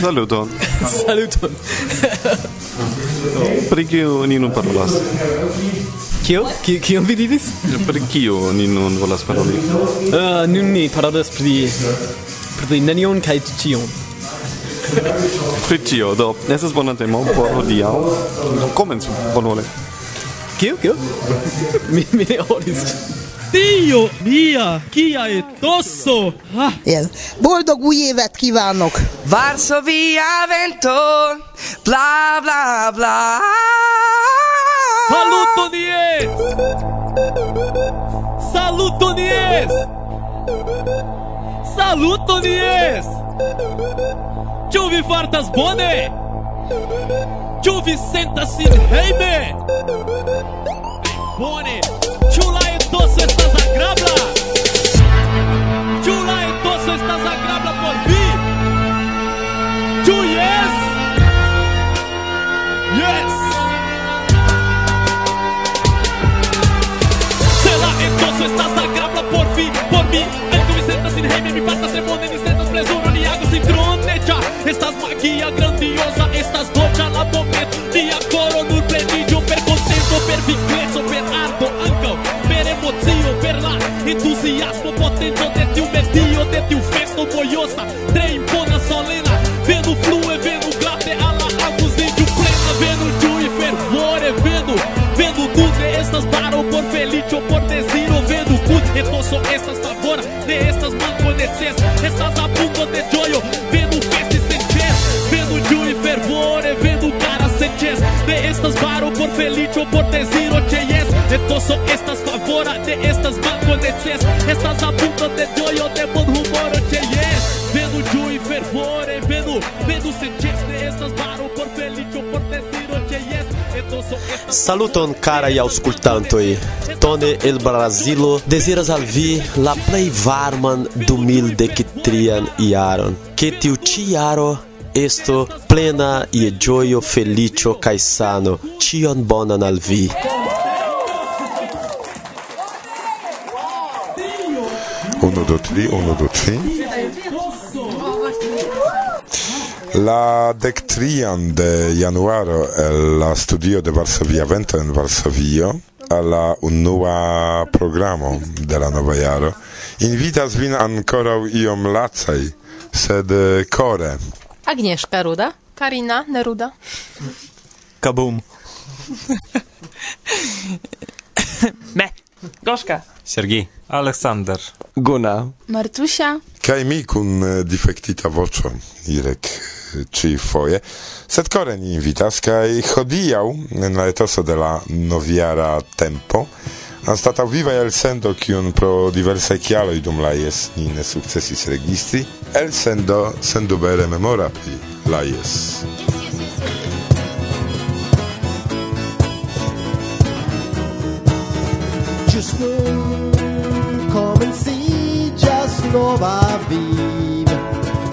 Saluton. Saluton. Pri kio ni nun parolas? Kio? Kio, kio vi diris? Pri kio ni nun volas paroli? Uh, nun ni parolas pri... pri nenion kaj ĉion. pri tio, do, estas bona temo por hodiaŭ. Komencu, bonvole. Kio, kio? mi, mi ne aŭdis. Dio mia, kia etosso! Ah. Yes. Boldog új évet kívánok! Varsovia vento, bla bla bla! Saluto nies! Saluto nies! Saluto nies! Ĉu vi fartas bone? Ĉu vi sentas sin hejme? Bone! Ĉu la estás a grabla. Chula, estás a grabla por fin. Chu, yes. Yes. É Chela, estás a grabla por fin, por mí. El que me senta me jaime, mi pata se pone, mis setas presuran y hago. Estás magia grandiosa, estás docha, la boca, diablo. entusiasmo potente Odete o medi, odete o festo boiosa. Trem pona solena Venu flue, é venu glate alla amuzindio plena vendo giu e fervore, vendo, Venu tutte estas baro por felício, por desiro vendo cut e toso estas favora De estas manco de ces Estas a de joio vendo feste e Venu vendo e fervore, venu cara senches De estas baro por felício, por desiro, che de to estas favora, de estas manko neces Estas abundo de doio de bon humoro ĉe jes Venu e fervore, eh, venu, venu de Estas baro por feliĉo, por deziro ĉe jes Saluton caraj aŭskultantoj. Tone el Brazilo deziras al vi la plej varman Trian e Ke que ĉi tiaro esto plena e joio feliĉo kaj sano. Ĉion bonan al vi. 2, 3, 1, 2, 3. La dectrian de januaro el la studio de Varsovia Vento en Varsovio alla unua programo de la nova jaro invitas vin ancora iom lacaj, sed kore. Agnieszka Ruda, Karina Neruda. Kabum. Me. Goszka. Sergi. Aleksander. Guna. Martusia. Kaj mi kun defektita voĉo, Irek ĉi foje, sed kore ni invitas kaj hodiaŭ en la etoso de la noviara tempo anstataŭ viva elsendo kiun pro diversaj kialoj dum la jes ni ne sukcesis registri, elsendo sendubere memora pri la jes. just new. Come and see, just nova vive.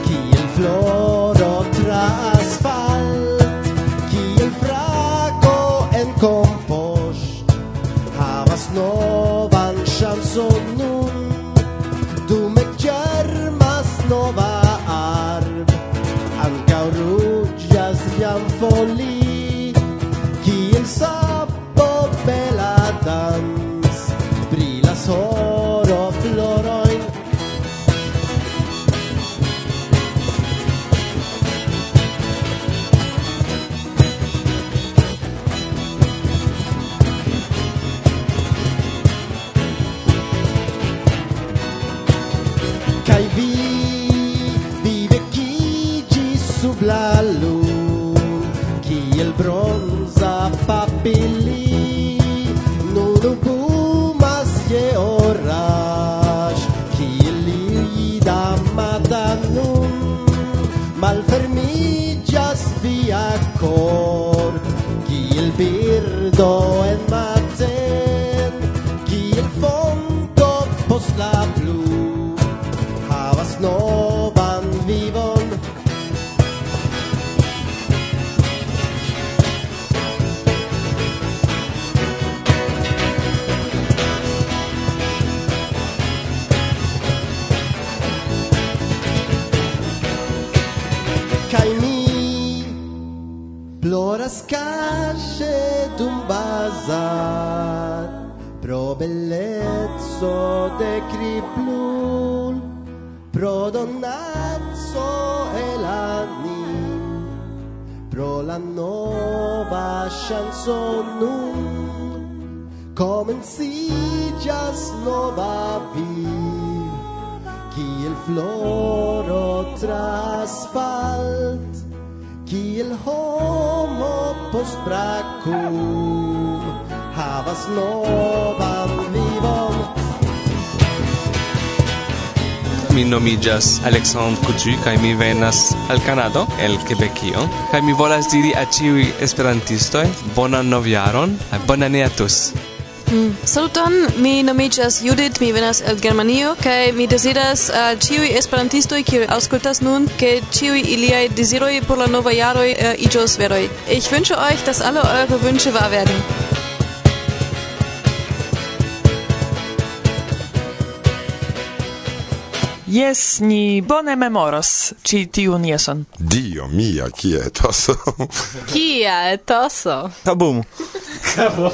Kiel floro tra asfalt, kiel frago en compost. Havas novan chanson nun, dume germas nova arb. Anca rugias jam folia. la plus. chanson nun Comencijas nova viv kiel floro tras falt kiel homo post bracum havas novan viv mi nomigas Alexandre Coutu kaj mi venas al Kanado el Quebecio kaj mi volas diri a ĉiuj esperantistoj bonan novjaron kaj bonan atus. Mm. Saluton, mi nomiĝas Judith, mi venas el Germanio kaj mi deziras al uh, ĉiuj esperantistoj kiuj aŭskultas nun, ke ĉiuj iliaj deziroj por la nova jaroj uh, iĝos veroj. Ich wünsche euch, dass alle eure Wünsche wahr werden. Yes, ni bone memoros ci tiun jeson. Dio mia, kia etoso. kia etoso. Kabum. Kabum.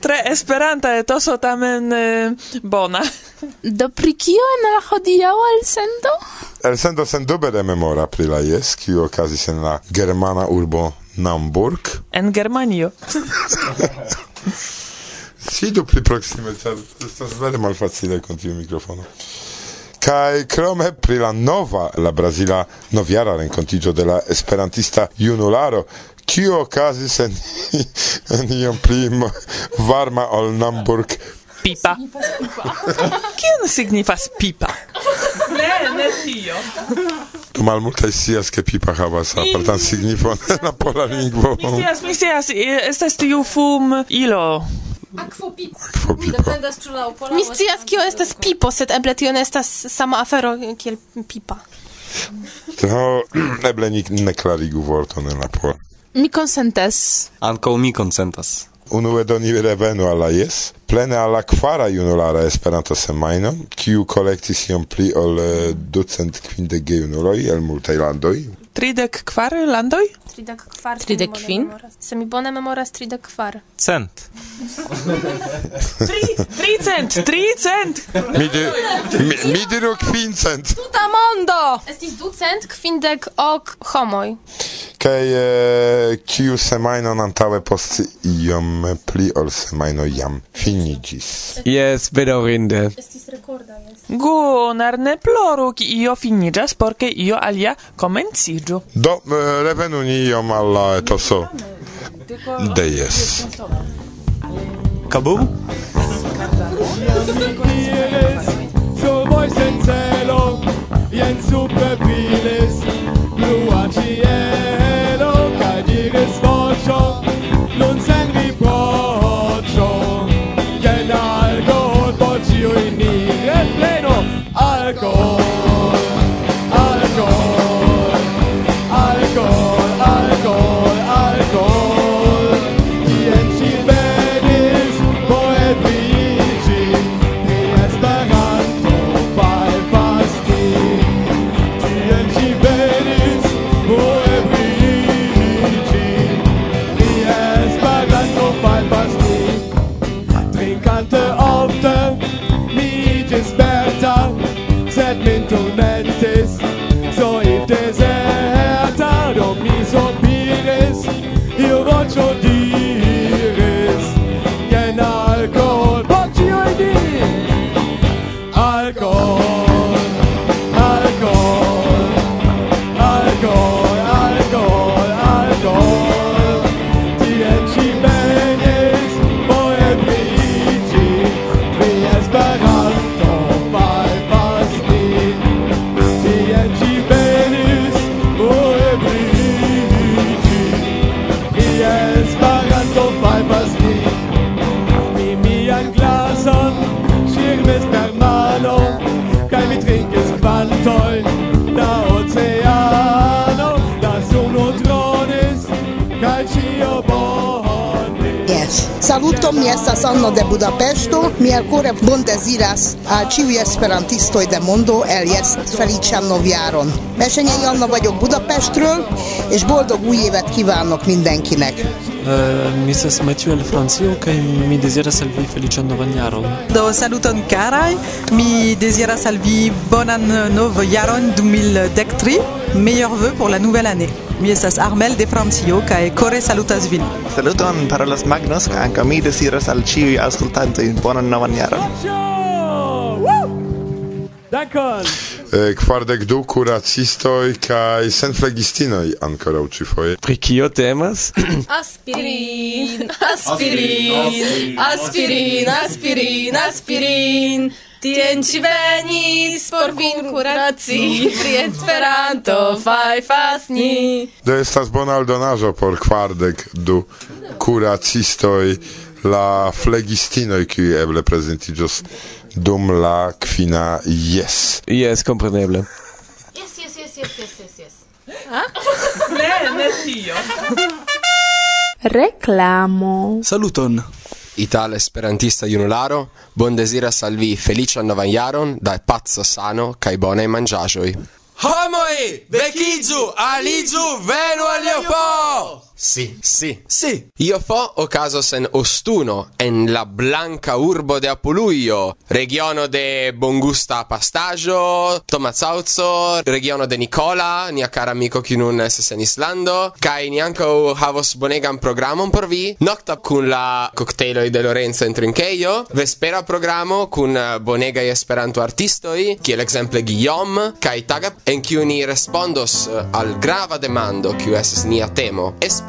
Tre esperanta etoso tamen eh, bona. Do pri kio en la hodiaŭa elsendo? Elsendo sendube rememora pri la jes, kio okazis en la germana urbo Namburg. En Germanio. Sidu pli proksime, estas vere malfacile kun tiu mikrofono. Kai krome pri la nova la brazila noviara rencontigio de la esperantista junularo Kio okazis en, en iom pli varma ol Namburg pipa. Kion signifas pipa? Ne, ne tio. Tu mal multaj scias, ke pipa havas apartan signifon en la pola lingvo. Mi scias, mi scias, estas tiu fum ilo. Akvo pipo. Dependas ĉu la. Mi scias kio estas pipo, sed eble tio ne estas sama afero kiel pipa. Do, eble ni ne klarigu vorton en la pola. Mi konsentas. Ankaŭ mi konsentas. Unue do ni revenu alla jes, plene alla kvara junulara Esperanta semajno, kiu kolektis iom pli ol eh, ducent kvindek geunuloj el multaj landoj, tridek kvar landoj? Tridek kvar. Tridek kvin? Se mi bone memoras tridek kvar. Cent. tri, tri cent, tri cent. mi, di, mi, mi diru kvin cent. Tuta mondo! Estis du cent ok homoj. Kaj e, kiu semajnon antaŭe post iom pli ol semajno jam finiĝis. Jes, bedaŭrinde. Estis rekorda, jes. Gunnar, ne ploru, io finiĝas por ke io alia komenciĝas ligio. Do, eh, revenu iom alla etoso de jes. Kabu? Io voi sen cielo, jen super pilis, blua cielo, cadiris vocio, mi estas Anno de Budapesto. Mi ancora bon desiras a ciui esperantistoi de mondo eljeszt Felicsen Novjáron. Mesenyei Anna vagyok Budapestről, és boldog új évet kívánok mindenkinek. Uh, mi estas Mathieu el Francio kaj mi deziras al vi feliĉan novan jaron. Do saluton karaj, mi deziras al vi bonan nov jaron 2013, meilleurs vœux pour la nouvelle année. Mi estas Armel de Francio kaj kore salutas vin. Saluton, parolas Magnus kaj ankaŭ mi deziras al ĉiuj aŭskultantoj bonan novan jaron. Dankon. Eh, kvardek du kuracistoj kaj senflegistinoj ankoraŭ ĉifoje. Pri kio temas? aspirin, aspirin, aspirin, aspirin, aspirin. aspirin. Tien ci venis por vin kuraci pri Esperanto fajfas ni. Do estas bona aldonaĵo por kvardek du kuracistoj la flegistinoj kiuj eble prezentiĝos dum la kvina jes. Jes, kompreneble. Jes, jes, jes, jes, jes, jes, jes. Ah? ne, ne tio. Reklamo. Saluton. Italo esperantista junularo, buon deziras al vi feliĉan novan jaron da pazzo sano kaj bonaj manĝaĵoj. Homoj, vekiĝu, aliĝu, venu al Leopoldo! Sì, sì. Sì. Io fo ocasos en Ostuno, en la blanca urbo de Apuluio, regiono de Bongusta Pastaggio, Tomazauzo, regiono de Nicola, nia cara amico qui nun esses en Islando, kai ni anco havos bonegan programon por vi, nocta cun la cocktailoi de Lorenzo en Trincheio, vespera programo cun bonegai esperanto artistoi, kiel exemple Guillaume, kai taga en kiu ni respondos al grava demando kiu esses nia temo,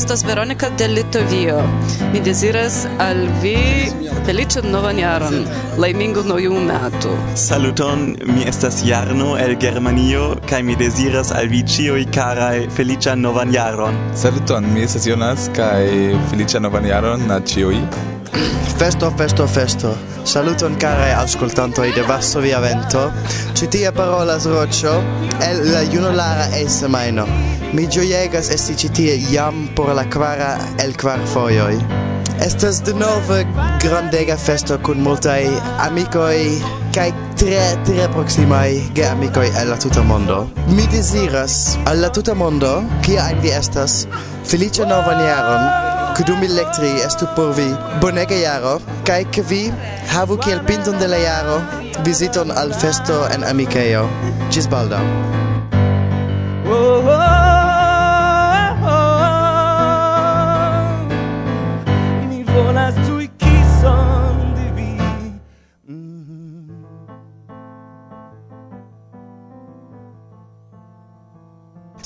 estas Veronika de Litovio. Mi deziras al vi feliĉan novan jaron, lajmingon nojun metu. Saluton, mi estas Jarno el Germanio kaj mi deziras al vi ĉiuj karaj feliĉan novan jaron. Saluton, mi estas Jonas kaj feliĉan novan jaron al ĉiuj. Festo, festo, festo. Saluton carai ascoltantoi de Varsovia Vento. Citia parolas sroccio, el la junulara e semaino. Mi gioiegas esti ĉi tie jam por la quara el quar foioi. Estas denove grandega festo kun multaj amikoj kaj tre tre proximai geamikoj el la tuta mondo. Mi deziras al la tuta mondo, kia ajn vi estas, felice novan jaron, che dum lectri estu por vi bonega jaro, kai ke vi havu kiel pinton de la jaro visiton al festo en amikeo. Gis baldau!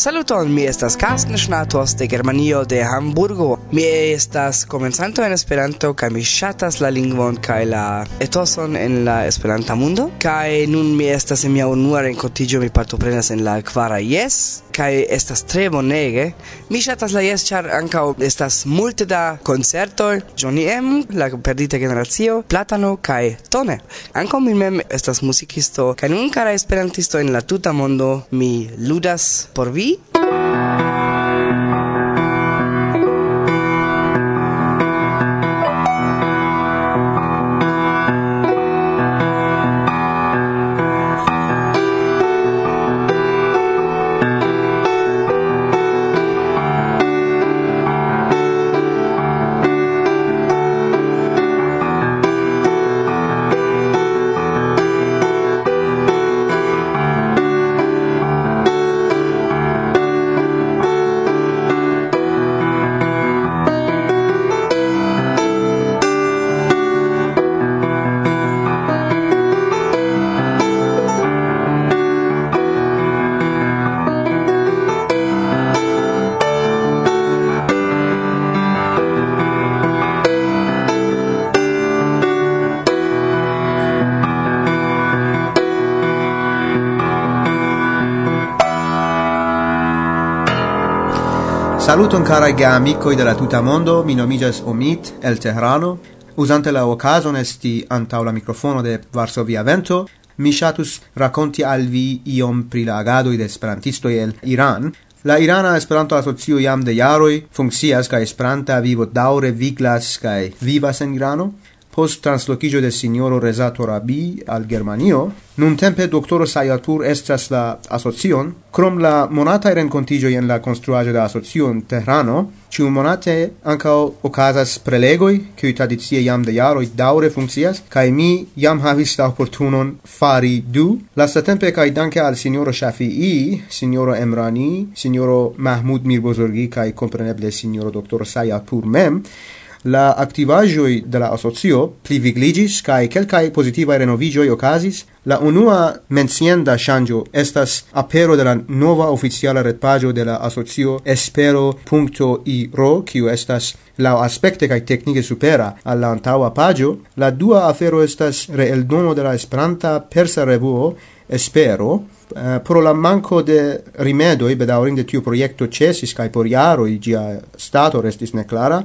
Saluton, mi estas Carsten Schnatos de Germanio de Hamburgo. Mi estas komencanto en Esperanto kaj mi ŝatas la lingvon kaj la etoson en la Esperanta mundo. Kaj nun mi estas en mia unua renkontiĝo, mi partoprenas en la kvara Yes kaj estas tre bonege. Mi ŝatas la Yes ĉar ankaŭ estas multe da koncertoj, Johnny M, la perdita generacio, Platano kaj Tone. Ankaŭ mi mem estas muzikisto kaj nun kara esperantisto en la tuta mondo. Mi ludas por vi thank you Saluton carai geamicoi de la tuta mondo, mi nomigas Omid el Tehrano. Usante la ocasion esti antau la microfono de Varsovia Vento, mi shatus raconti al vi iom pri la agadoi de esperantistoi el Iran, La Irana Esperanto Asocio jam de jaroj funkcias kaj Esperanta vivo daŭre viglas kaj vivas en Irano post translocigio de signoro Rezato Rabi al Germanio, nun tempe doctoro Sayatur estas la asocion, krom la monata rencontigio en la construaggio de asocion Tehrano, Ciu monate ancao ocasas prelegoi, qui tradizie iam de jaroi daure funccias, cae mi iam havis la opportunon fari du. Lastatempe cae danke al signoro Shafi'i, signoro Emrani, signoro Mahmud Mirbozorgi, cae compreneble signoro doctoro Sayatur mem, La activaĵoj de la asocio plivigliĝis kai kelkaj pozitivaj renovigioi okazis. La unua mencienda shangio estas apero de la nova oficiala retpagio de la asocio espero.iro, kiu estas la aspekte kai teknike supera al la antaua pagio, La dua afero estas reeldono de la Esperanta persa revuo Espero, eh, Uh, pro la manco de rimedoi bedaurinde tiu proiecto cesis cae por iaroi gia stato restis neclara,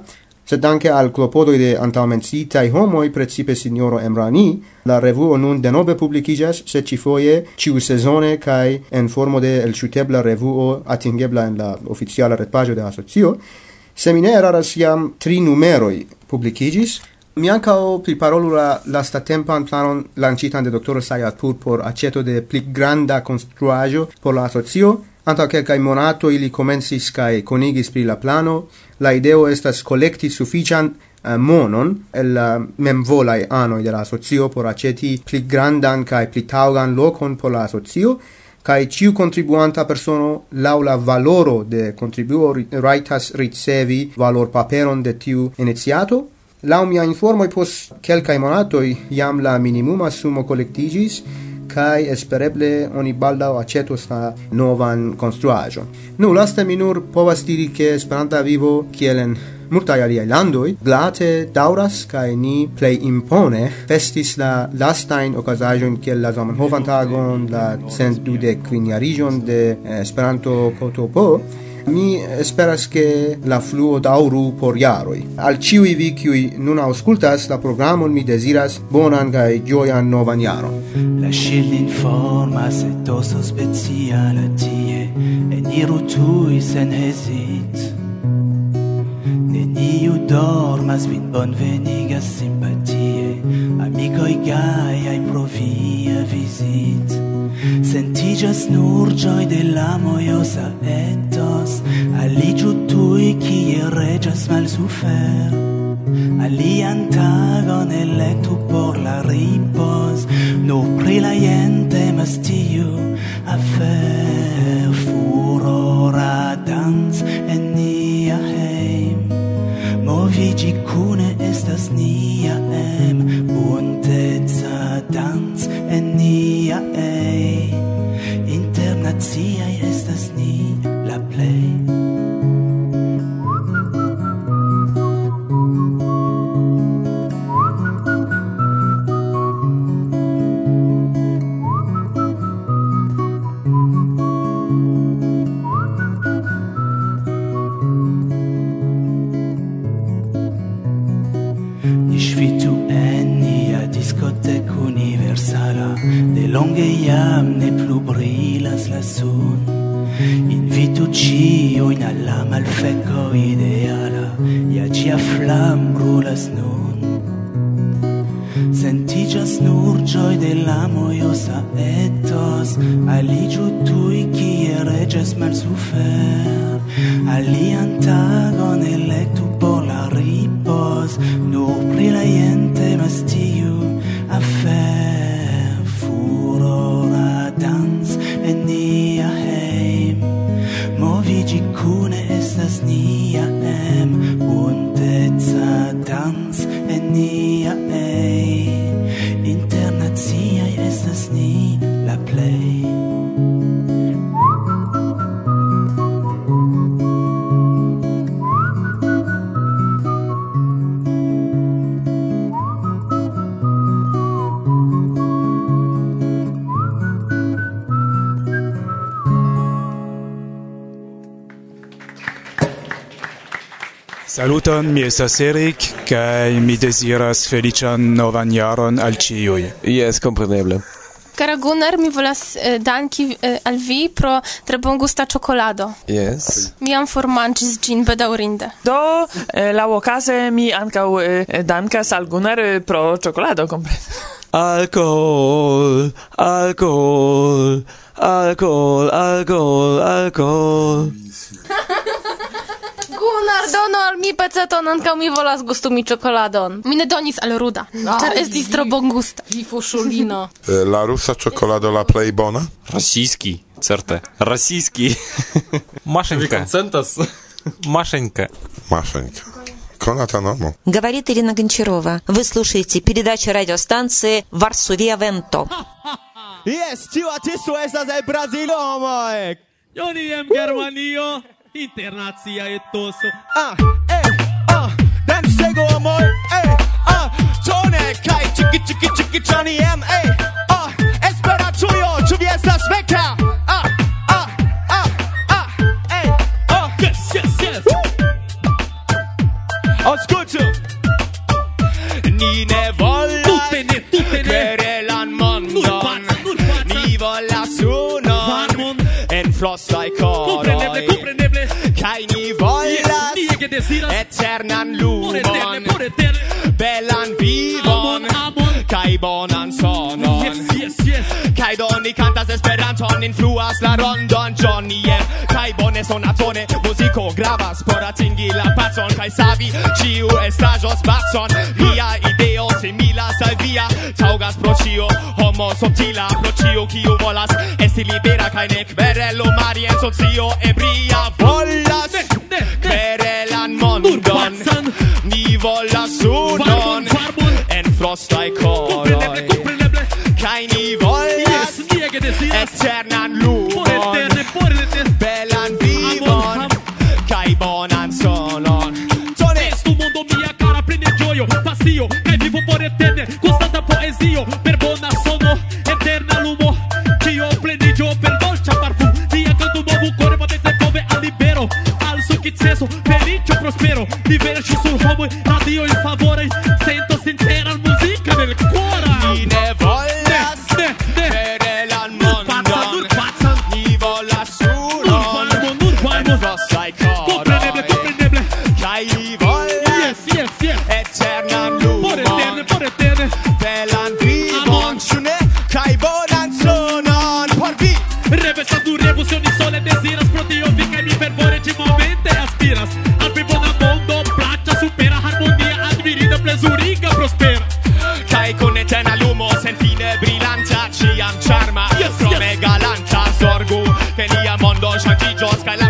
sed danke al klopodoj de antaŭmencitaj homoi, precipe signoro Emrani, la revuo nun de nove publicigas, se ci foie, ciu sezone, cae en formo de el elŝutebla revuo atingebla en la oficiala retpagio de asocio. Se mi eraras iam tri numeroi publicigis, mi ankaŭ priparolu la lastatempan planon lancitan de doktoro Sayatpur por aceto de pli granda construagio por la asocio, Anta quelcae monato ili comensis cae conigis pri la plano, la ideo estas collecti suffician uh, monon el uh, memvolai anoi de la asocio por aceti pli grandan cae pli taugan locon por la asocio, cae ciu contribuanta persono lau la valoro de contribuo raitas ricevi valor paperon de tiu iniziato, Lau mia informoi pos quelcae monatoi iam la minimuma sumo collectigis, kai espereble oni o acetos la novan konstruaĵon. Nu laste mi nur povas diri ke Esperanta vivo kielen en aliai landoi glate dauras kai ni play impone festis la lastain okazaĵojn kiel la Zamenhofan tagon, la 125 jariĝon de eh, Esperanto Kotopo Mi esperas che la fluo dauru por jaroj. Al ciui vi cui nun auscultas la programon mi deziras bonan gai gioian novan jaron. La scil forma se etoso speciala tie, eniru tui sen hesit. Neniu dormas vin bonvenigas simpatie, amicoi gai ai provia visit. Sentigas nur ĝoj de la mojosa et venas Aligiu tui kie regas mal sufer Alian tagon electu saluton, mi estas Erik, kaj mi deziras feliĉan novan jaron al ĉiuj. Jes, kompreneble. Kara Gunnar, mi volas eh, danki eh, al vi pro tre bongusta cioccolato. Yes. Mi am formangis gin bedaurinde. Do, eh, la okaze mi ancau eh, dankas al Gunnar eh, pro cioccolato, comprendo. Alkohol, alkohol, alkohol, alkohol, alkohol. Gunnar, dono al mi peceton, ankaŭ mi volas gustumi ciokoladon. Mi ne donis al Ruda, ĉar estis tro bongusta. Vi fuŝulino. Eh, La rusa ciocolado la plej bona? Rosyjski, certe. Rosyjski. Maszenka. konsentas? Maszenka. Maszenka. Konata nomo. Говорит Ирина Гончарова. Вы слушаете передачу радиостанции «Варсовия Венто». Yes, tiu artisto estas el Brazilo, homoj! Joniem Germanio, Internazia etoso. Ah, eh, ah, dan sego amor. Eh, ah, tone kai chiki chiki chiki Johnny M. Eh, ah, espera tuyo, tu viesas beca. Ah, ah, ah, ah, eh, ah. Yes, yes, yes. Woo! Ascolto. Ni ne volas. Tutte ne, tutte ne. Querelan mondon. Nur pas, nur pas. Ni volas unon. En flostai cor. eternan lumon. belan vivon. kaj bonan sonon. Kaj do ni cantas esperanton influas la rondon Johnny kaj bone sonatone muziko gravas por atingi la pacon kaj savi ĉiu estaĵo spacon via ideo similas al via taŭgas pro ĉio homo subtila pro ĉio kiu volas esti libera. Kaj ne kverelo mari en socio ebria la sudon En frost ai coroi. Kai ni volas Eternan lumon. Belan vivon Kai bonan sonon. Tone! Tu mondo mia cara prende gioio. Pasio, kai vivo por eterne Constanta poesio Per bona sono Eterna lumo. Tio plene gio per dolce parfum. Via canto nuovo cuore potete come al libero. Al suo chizzeso Felice prospero. Diverso frío y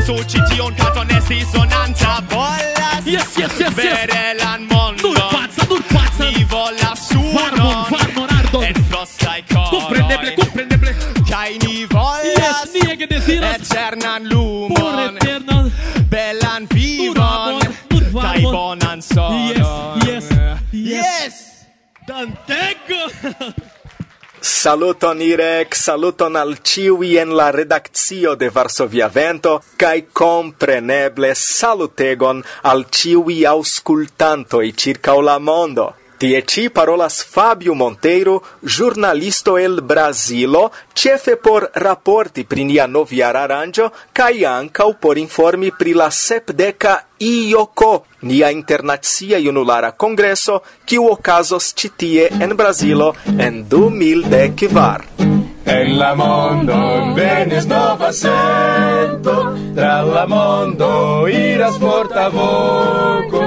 su ci tion catonesi sonanza volas Yes, yes, yes, yes. lan mondo. Nur pazza, nur pazza. Ni vola suonon Varmon, varmon, ardon Et flostai coroi comprendeble comprendeble Cai ni volas Yes, nie che desiras. Eternan luce Saluton Irek, saluton al ciui en la redaccio de Varsovia Vento, cae compreneble salutegon al ciui auscultantoi circa la mondo. Tie ci parolas Fabio Monteiro, giornalisto el Brasilo, cefe por raporti pri nia noviara aranjo, cae ancau por informi pri la sepdeca IOCO, nia internazia junulara congresso, kiu ocasos citie en Brasilo en 2010 var. En la mondo venis nova sento, tra la mondo iras forta voco,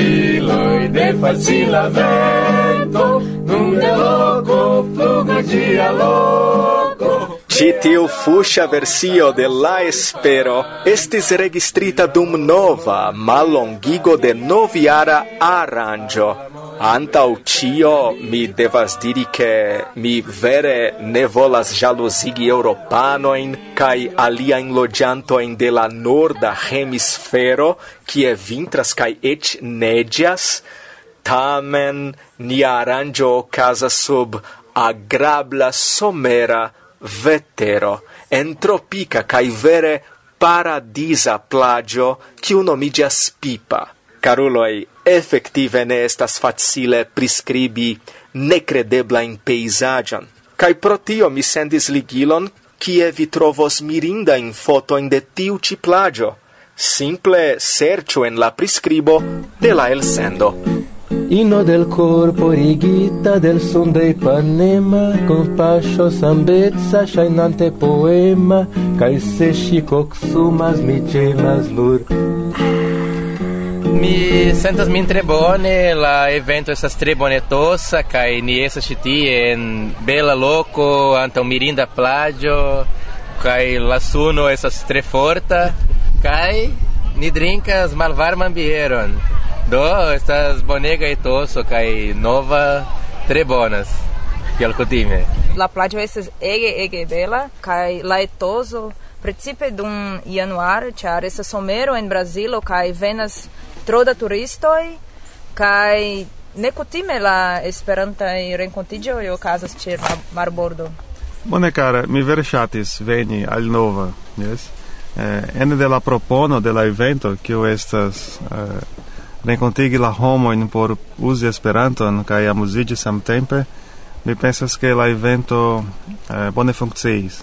Flugiloj de facila vento, Nun de loco flugo dia loco, Ci tiu fuscia versio de La Espero estis registrita dum nova malongigo de noviara arrangio Antau cio mi devas diri che mi vere ne volas jalosigi europanoin cae aliaen logiantoin de la norda hemisfero, cie vintras cae ec negias, tamen ni aranjo casa sub agrabla somera vetero, entropica cae vere paradisa plagio, ciu nomigas pipa. Caruloi, effective ne estas facile prescribi necredebla in peisagian. Cai protio mi sendis ligilon, kie vi trovos mirinda in foto in de tiu ci plagio. Simple sercio en la prescribo de la el sendo. Inno del corpo rigita del son de Ipanema Con pascio sambezza shainante poema Kai se koksumas mi cemas lur Mi sentas min tre bone, la evento estas tre bonetosa, kai ni estas ĉi tie en bela loko antaŭ mirinda plaĝo, kai la suno estas tre forta, kai ni drinkas malvarman bieron. Do, estas bonega etoso kai nova tre bonas. Kiel kutime. La plaĝo estas ege ege bela kaj la etoso precipe dum januaro, ĉar estas somero en Brazilo kaj venas tro da turistoj kaj nekutime la esperantaj renkontiĝoj okazas ĉe marbordo. Bone cara, mi vere ŝatis veni al nova, yes? Eh, ene de la propono de la evento, kiu estas eh, renkontigi la homojn por uzi Esperanton kai amuziĝi samtempe, mi pensas ke la evento eh, bone funkciis.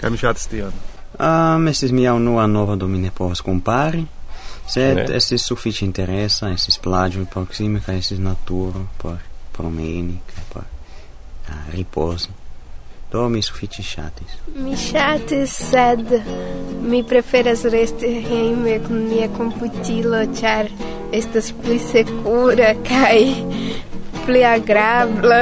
Kai mi ŝatis tion. Um, estis mia unua nova do mi ne povas kompari. Sed ne? estis suffice interesa, estis plagio proxime, ca estis naturo por promeni, ca por uh, riposi. Do mi suffice chatis. Mi chatis, sed mi preferas resti hejme kun mia computilo, char estas pli secura, kai pli agrabla,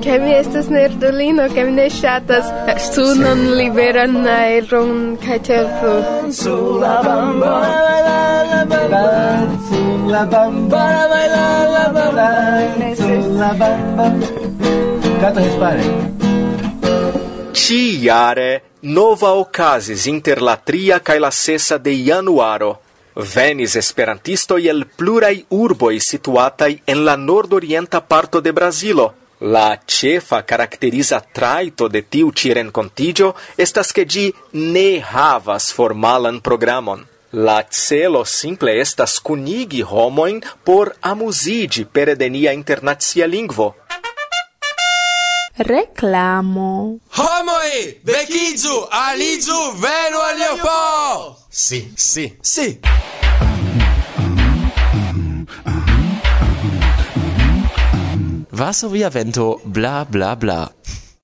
che mi estas nerdolino che mi ne shatas sunon liberan aeron, cae tiel plu. Su la bamba, la bamba, su la bamba, la bamba, su la bamba. gato respare. Ciare, nova ocasis inter la tria cae la sesa de januaro. Venis esperantisto el plurai urboi situatai en la nordorienta parto de Brasilo. La cefa caracteriza traito de tiu ci rencontigio estas che gi ne havas formalan programon. La celo simple estas cunigi homoin por amusigi per edenia internazia internacia lingvo. Reklamo. Homoi, vekiĝu, alizu, venu al Leopold! Si, si, si. Varsovia Vento, bla bla bla.